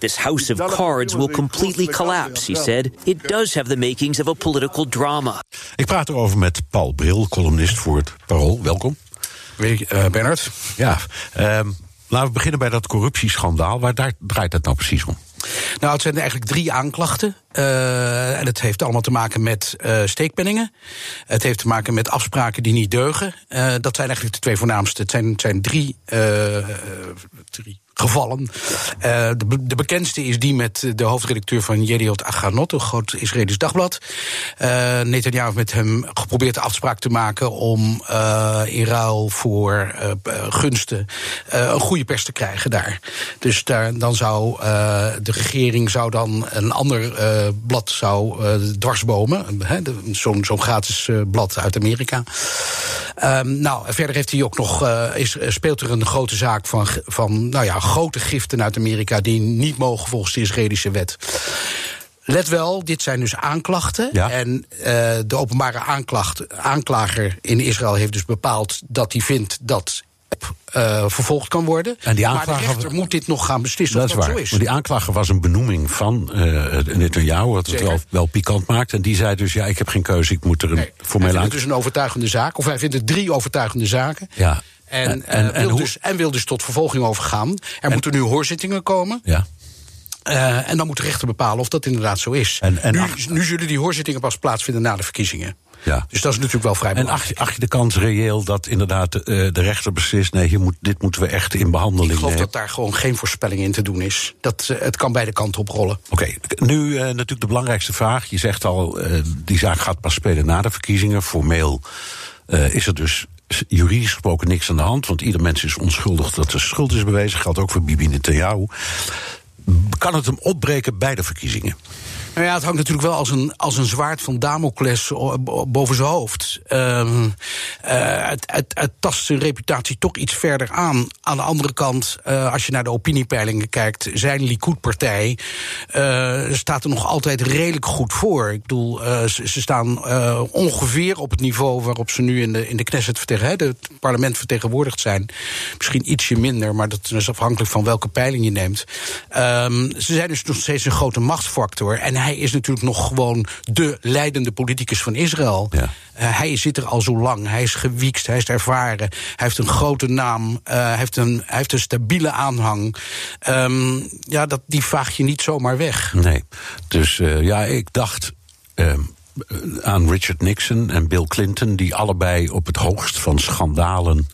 This house of cards will completely collapse, he said. It does have the makings of a political drama. Ik praat erover met Paul Bril, columnist voor het Parool. Welkom. Eh, Bernard? Ja, ehm, laten we beginnen bij dat corruptieschandaal. Waar daar draait het nou precies om? Nou, het zijn eigenlijk drie aanklachten. Uh, en het heeft allemaal te maken met uh, steekpenningen. Het heeft te maken met afspraken die niet deugen. Uh, dat zijn eigenlijk de twee voornaamste. Het zijn, het zijn drie, drie gevallen. Uh, de, de, bekendste is die met de hoofdredacteur van Yediot Achanot, een groot Israëlisch dagblad. Uh, Netanyahu heeft met hem geprobeerd de afspraak te maken om uh, in ruil voor gunsten een goede pers te krijgen daar. Dus daar, dan zou de regering zou dan een ander blad zou dwarsbomen. Zo'n zo gratis blad uit Amerika. Um, nou, verder heeft hij ook nog, is, speelt er een grote zaak van, van nou ja, grote giften uit Amerika die niet mogen volgens de Israëlische wet. Let wel, dit zijn dus aanklachten. Ja. En uh, de openbare aanklacht, aanklager in Israël heeft dus bepaald dat hij vindt dat uh, vervolgd kan worden. En die aanklager, maar de rechter moet dit nog gaan beslissen dat of dat is waar. zo is. Maar die aanklager was een benoeming van uh, Netanyahu, wat het wel, wel pikant maakt. En die zei dus, ja, ik heb geen keuze, ik moet er een nee, formele aanklager... dus een overtuigende zaak, of hij vindt het drie overtuigende zaken. Ja. En, en, en, en, wil dus, en wil dus tot vervolging overgaan. Er moeten nu hoorzittingen komen. Ja. Uh, en dan moet de rechter bepalen of dat inderdaad zo is. En, en nu, nu zullen die hoorzittingen pas plaatsvinden na de verkiezingen. Ja. Dus dat is natuurlijk wel vrij En acht, acht je de kans reëel dat inderdaad de, uh, de rechter beslist... nee, hier moet, dit moeten we echt in behandeling Ik geloof nemen. dat daar gewoon geen voorspelling in te doen is. Dat, uh, het kan beide kanten oprollen. Oké, okay. nu uh, natuurlijk de belangrijkste vraag. Je zegt al, die zaak gaat pas spelen na de verkiezingen. Formeel is er dus juridisch gesproken niks aan de hand, want ieder mens is onschuldig dat er schuld is bewezen. Geldt ook voor Bibi Netanyahu. Kan het hem opbreken bij de verkiezingen? Nou ja, het hangt natuurlijk wel als een, als een zwaard van Damocles boven zijn hoofd. Um, uh, het, het, tast zijn reputatie toch iets verder aan. Aan de andere kant, uh, als je naar de opiniepeilingen kijkt, zijn Likud-partij uh, staat er nog altijd redelijk goed voor. Ik bedoel, ze, ze, staan ongeveer op het niveau waarop ze nu in de, in de Knesset vertegen, het parlement vertegenwoordigd zijn. Misschien ietsje minder, maar dat is afhankelijk van welke peiling je neemt. Um, ze zijn dus nog steeds een grote machtsfactor. En is natuurlijk nog gewoon de leidende politicus van Israël. Ja. Uh, hij zit er al zo lang. Hij is gewiekst, hij is ervaren. Hij heeft een grote naam. Uh, hij, heeft een, hij heeft een stabiele aanhang. Um, ja, dat, die vaag je niet zomaar weg. Nee. Dus uh, ja, ik dacht. aan Richard Nixon en Bill Clinton, die allebei op het hoogst van schandalen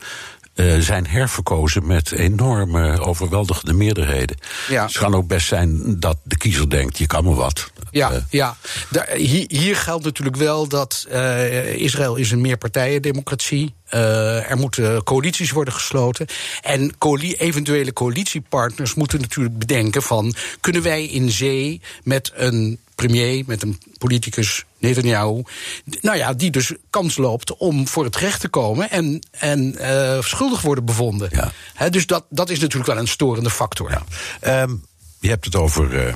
uh, zijn herverkozen met enorme overweldigende meerderheden. Ja. Het kan ook best zijn dat de kiezer denkt, je kan me wat. Ja, uh, ja. Daar, hier, hier, geldt natuurlijk wel dat uh, Israël is een meerpartijendemocratie. Uh, er moeten coalities worden gesloten. En coali eventuele coalitiepartners moeten natuurlijk bedenken van... kunnen wij in zee met een premier, met een politicus, Netanyahu... nou ja, die dus kans loopt om voor het recht te komen... en, en uh, schuldig worden bevonden. Ja. He, dus dat, dat is natuurlijk wel een storende factor. Ja. Um, je hebt het over...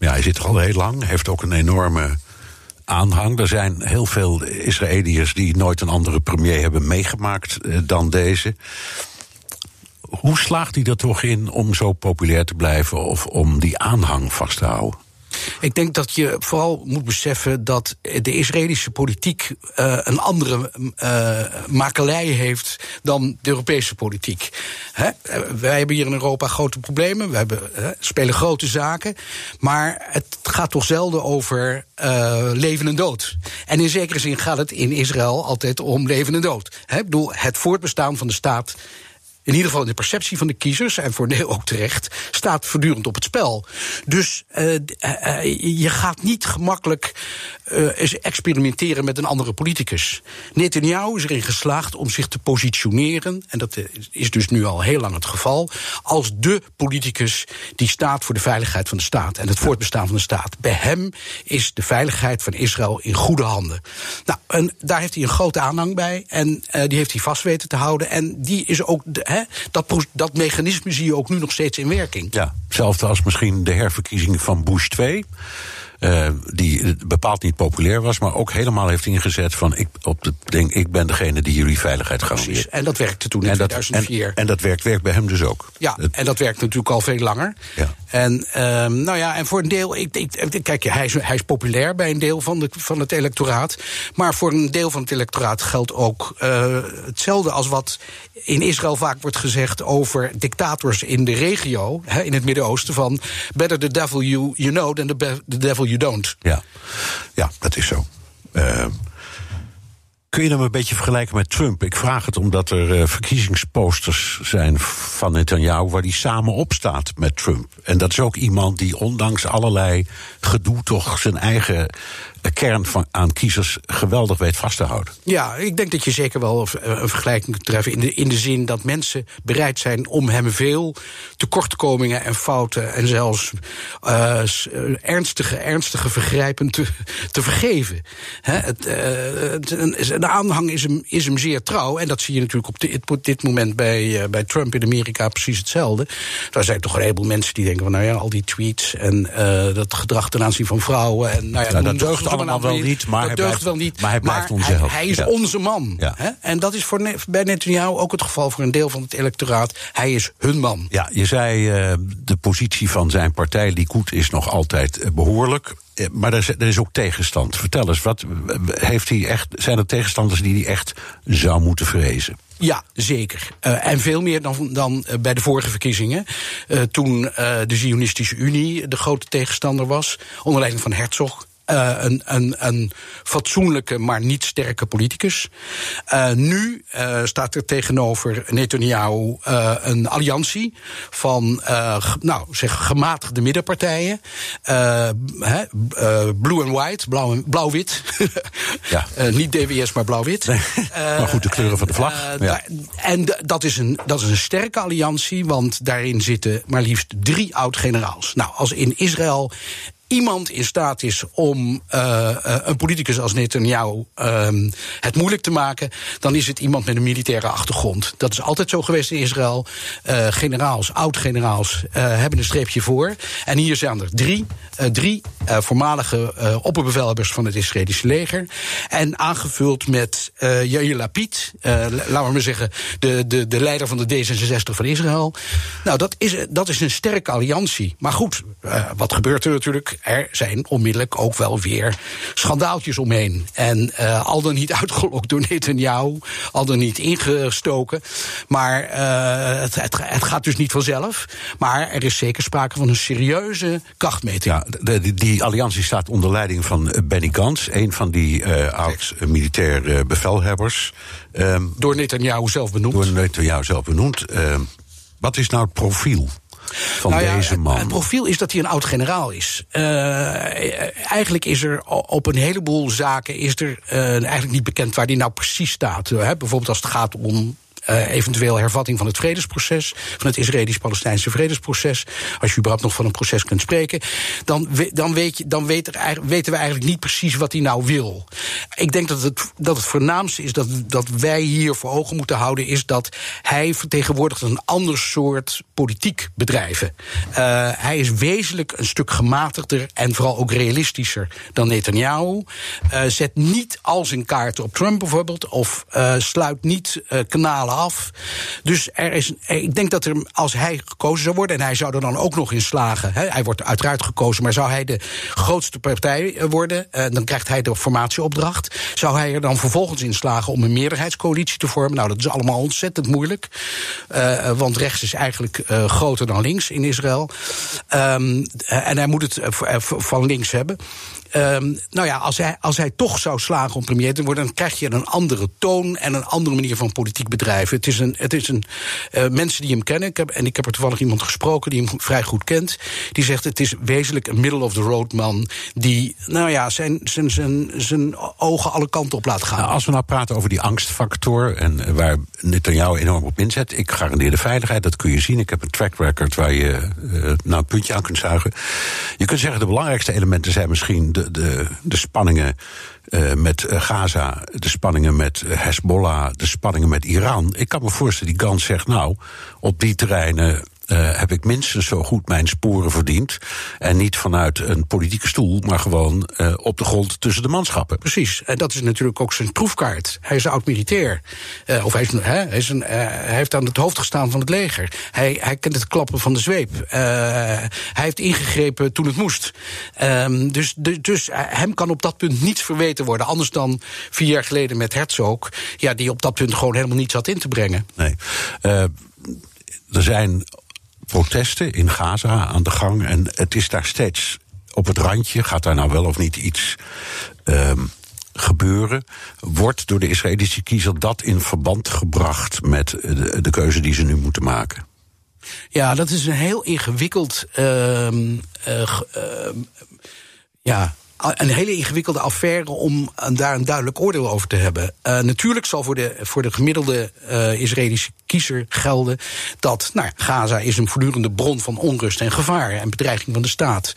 Ja, hij zit er al heel lang, heeft ook een enorme aanhang. Er zijn heel veel Israëliërs die nooit een andere premier hebben meegemaakt uh, dan deze. Hoe slaagt hij er toch in om zo populair te blijven of om die aanhang vast te houden? Ik denk dat je vooral moet beseffen dat de Israëlische politiek uh, een andere uh, makelij heeft dan de Europese politiek. Hè? Wij hebben hier in Europa grote problemen, we hebben, spelen grote zaken, maar het gaat toch zelden over leven en dood. En in zekere zin gaat het in Israël altijd om leven en dood. Hè? Ik bedoel, het voortbestaan van de staat in ieder geval in de perceptie van de kiezers, en voor deel ook terecht, staat voortdurend op het spel. Dus uh, je gaat niet gemakkelijk uh, experimenteren met een andere politicus. Netanyahu is erin geslaagd om zich te positioneren, en dat is dus nu al heel lang het geval, als de politicus die staat voor de veiligheid van de staat en het voortbestaan van de staat. Bij hem is de veiligheid van Israël in goede handen. Nou, en daar heeft hij een grote aanhang bij en uh, die heeft hij vast weten te houden. En die is ook, de, dat, dat mechanisme zie je ook nu nog steeds in werking. Ja, hetzelfde als misschien de herverkiezing van Bush 2. Uh, die bepaald niet populair was, maar ook helemaal heeft ingezet van ik, op de ding, ik ben degene die jullie veiligheid garandeert. En dat werkte toen in en 2004. Dat, en, en, dat werkt, werkt bij hem dus ook. Ja, en dat werkt natuurlijk al veel langer. Ja. En um, nou ja, en voor een deel, ik, ik, kijk, hij is, hij is populair bij een deel van, de, van het electoraat. Maar voor een deel van het electoraat geldt ook uh, hetzelfde als wat in Israël vaak wordt gezegd over dictators in de regio, hè, in het Midden-Oosten, van better the devil you, you know than the, the devil you don't. Ja, ja dat is zo. Uh, Kun je hem een beetje vergelijken met Trump? Ik vraag het omdat er uh, verkiezingsposters zijn van Netanyahu waar hij samen op staat met Trump. En dat is ook iemand die ondanks allerlei gedoe toch zijn eigen kern van, aan kiezers geweldig weet vast te houden. Ja, ik denk dat je zeker wel een vergelijking kunt treffen. In de, in de zin dat mensen bereid zijn om hem veel tekortkomingen en fouten. en zelfs uh, ernstige, ernstige vergrijpen te, te vergeven. He, het, uh, de aanhang is hem, is hem zeer trouw. En dat zie je natuurlijk op dit, op dit moment bij, uh, bij Trump in Amerika precies hetzelfde. Daar zijn toch een heleboel mensen die denken van nou ja, al die tweets en dat gedrag ten aanzien van vrouwen. En nou ja, ja dat deugt allemaal wel niet, maar hij blijft, wel niet. Maar hij blijft hij, hij, is onze man. Hè? En dat is voor, bij Netanyahu ook het geval voor een deel van het electoraat. Hij is hun man. Ja, je zei uh, de positie van zijn partij Likud is nog altijd uh, behoorlijk. Uh, maar er is, er is, ook tegenstand. Vertel eens, wat heeft hij echt, zijn er tegenstanders die hij echt zou moeten vrezen? Ja, zeker. Uh, en veel meer dan, dan uh, bij de vorige verkiezingen. Uh, toen de Zionistische Unie de grote tegenstander was, onder leiding van Herzog. Uh, een, een, een fatsoenlijke, maar niet sterke politicus. Uh, nu uh, staat er tegenover Netanyahu een alliantie van nou, zeg, gematigde middenpartijen. blue and white, blauw-wit. ja. niet DWS, maar blauw-wit. Nee, maar goed, de kleuren van de vlag. Ja. En dat is, een, dat is een sterke alliantie, want daarin zitten maar liefst drie oud-generaals. Nou, als in Israël iemand in staat is om uh, een politicus als Netanyahu uh, het moeilijk te maken, dan is het iemand met een militaire achtergrond. Dat is altijd zo geweest in Israël. Uh, generaals, oud-generaals hebben een streepje voor. En hier zijn er drie, drie voormalige opperbevelhebbers van het Israëlische leger. En aangevuld met Yair Lapid, laten we maar zeggen, de, de, de leider van de D66 van Israël. Nou, dat is, dat is een sterke alliantie. Maar goed, wat gebeurt er natuurlijk? Er zijn onmiddellijk ook wel weer schandaaltjes omheen. En uh, al dan niet uitgelokt door Netanyahu, al dan niet ingestoken. Maar uh, het, het, het, gaat dus niet vanzelf. Maar er is zeker sprake van een serieuze krachtmeting. Ja, de, die, die, alliantie staat onder leiding van Benny Gantz, een van die uh, oud-militair bevelhebbers. Um, door Netanyahu zelf benoemd. Door Netanyahu zelf benoemd. Ehm, wat is nou het profiel van nou ja, deze man? Het, profiel is dat hij een oud-generaal is. Uh, eigenlijk is er op een heleboel zaken is er, uh, eigenlijk niet bekend waar hij nou precies staat. Bijvoorbeeld als het gaat om uh, eventueel hervatting van het vredesproces, van het Israëlisch-Palestijnse vredesproces, als je überhaupt nog van een proces kunt spreken, dan, dan, weet je, dan weet er, weten we eigenlijk niet precies wat hij nou wil. Ik denk dat het, dat het voornaamste is dat, dat wij hier voor ogen moeten houden, is dat hij vertegenwoordigt een ander soort politiek bedrijven. Uh, hij is wezenlijk een stuk gematigder en vooral ook realistischer dan Netanyahu. Uh, zet niet al zijn kaarten op Trump bijvoorbeeld, of sluit niet kanalen Dus er is, ik denk dat er, als hij gekozen zou worden, en hij zou er dan ook nog in slagen, hij wordt uiteraard gekozen, maar zou hij de grootste partij eh, worden, eh, dan krijgt hij de formatieopdracht. Zou hij er dan vervolgens in slagen om een meerderheidscoalitie te vormen? Nou, dat is allemaal ontzettend moeilijk. Uh, want rechts is eigenlijk groter dan links in Israël. Um, en hij moet het van links hebben. Um, nou ja, als hij, als hij toch zou slagen om premier te worden, dan krijg je een andere toon en een andere manier van politiek bedrijven. Het is een, het is een uh, mensen die hem kennen, ik heb, en ik heb er toevallig iemand gesproken die hem vrij goed kent, die zegt het is wezenlijk een middle of the road man die, nou ja, zijn, zijn, zijn, zijn ogen alle kanten op laat gaan. Nou, als we nou praten over die angstfactor en waar Netanyahu enorm op inzet, ik garandeer de veiligheid, dat kun je zien. Ik heb een track record waar je uh, nou een puntje aan kunt zuigen. Je kunt zeggen de belangrijkste elementen zijn misschien de, de, de spanningen uh, met Gaza, de spanningen met Hezbollah, de spanningen met Iran. Ik kan me voorstellen, die Gans zegt, nou, op die terreinen uh, heb ik minstens zo goed mijn sporen verdiend. En niet vanuit een politieke stoel, maar gewoon uh, op de grond tussen de manschappen. Precies. En dat is natuurlijk ook zijn proefkaart. Hij is oud-militair. Uh, of hij, is, hij, is een, hij heeft aan het hoofd gestaan van het leger. Hij, hij kent het klappen van de zweep. hij heeft ingegrepen toen het moest. Um, dus, dus, dus hem kan op dat punt niets verweten worden. Anders dan vier jaar geleden met Herzog. Ja, die op dat punt gewoon helemaal niets had in te brengen. Nee. er zijn protesten in Gaza aan de gang. En het is daar steeds op het randje. Gaat daar nou wel of niet iets um, gebeuren? Wordt door de Israëlische kiezer dat in verband gebracht met de, keuze die ze nu moeten maken? Ja, dat is een heel ingewikkeld. Uh, uh, ja, een hele ingewikkelde affaire om daar een duidelijk oordeel over te hebben. Uh, natuurlijk zal voor de, voor de gemiddelde uh, Israëlische kiezer gelden dat nou, Gaza is een voortdurende bron van onrust en gevaar en bedreiging van de staat.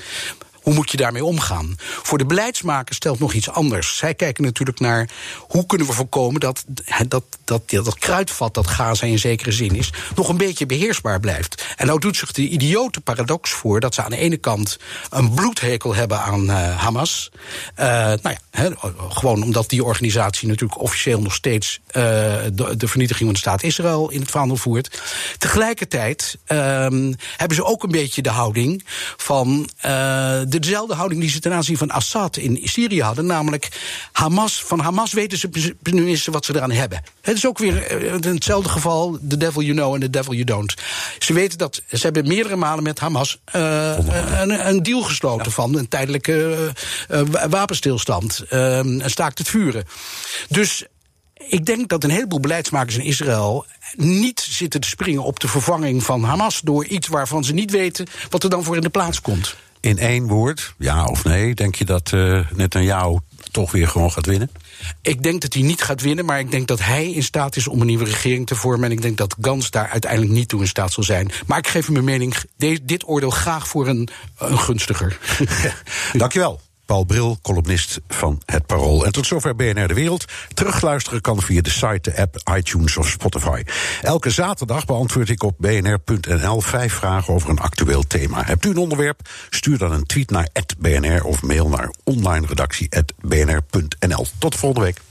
Hoe moet je daarmee omgaan? Voor de beleidsmakers stelt nog iets anders. Zij kijken natuurlijk naar hoe kunnen we voorkomen dat dat, dat, dat, kruidvat dat Gaza in zekere zin is, nog een beetje beheersbaar blijft. En nou doet zich de idiote paradox voor dat ze aan de ene kant een bloedhekel hebben aan uh, Hamas. Uh, nou ja, gewoon omdat die organisatie natuurlijk officieel nog steeds uh, de, de, vernietiging van de staat Israël in het vaandel voert. Tegelijkertijd um, hebben ze ook een beetje de houding van dezelfde houding die ze ten aanzien van Assad in Syrië hadden. Namelijk, Hamas, van Hamas weten ze tenminste wat ze eraan hebben. Het is ook weer uh, hetzelfde geval, the devil you know and the devil you don't. Ze weten dat, ze hebben meerdere malen met Hamas uh, een, een, deal gesloten ja. van een tijdelijke uh, wapenstilstand. een staakt het vuren. Dus ik denk dat een heleboel beleidsmakers in Israël niet zitten te springen op de vervanging van Hamas door iets waarvan ze niet weten wat er dan voor in de plaats komt in één woord, ja of nee, denk je dat uh, Netanyahu toch weer gewoon gaat winnen? Ik denk dat hij niet gaat winnen, maar ik denk dat hij in staat is om een nieuwe regering te vormen. En ik denk dat Gans daar uiteindelijk niet toe in staat zal zijn. Maar ik geef hem mijn mening, dit oordeel graag voor een, een gunstiger. Dankjewel. Paul Bril, columnist van Het Parool. En tot zover BNR De Wereld. Terugluisteren kan via de site, de app, iTunes of Spotify. Elke zaterdag beantwoord ik op bnr.nl vijf vragen over een actueel thema. Hebt u een onderwerp? Stuur dan een tweet naar @bnr of mail naar onlineredactie@bnr.nl. Tot de volgende week.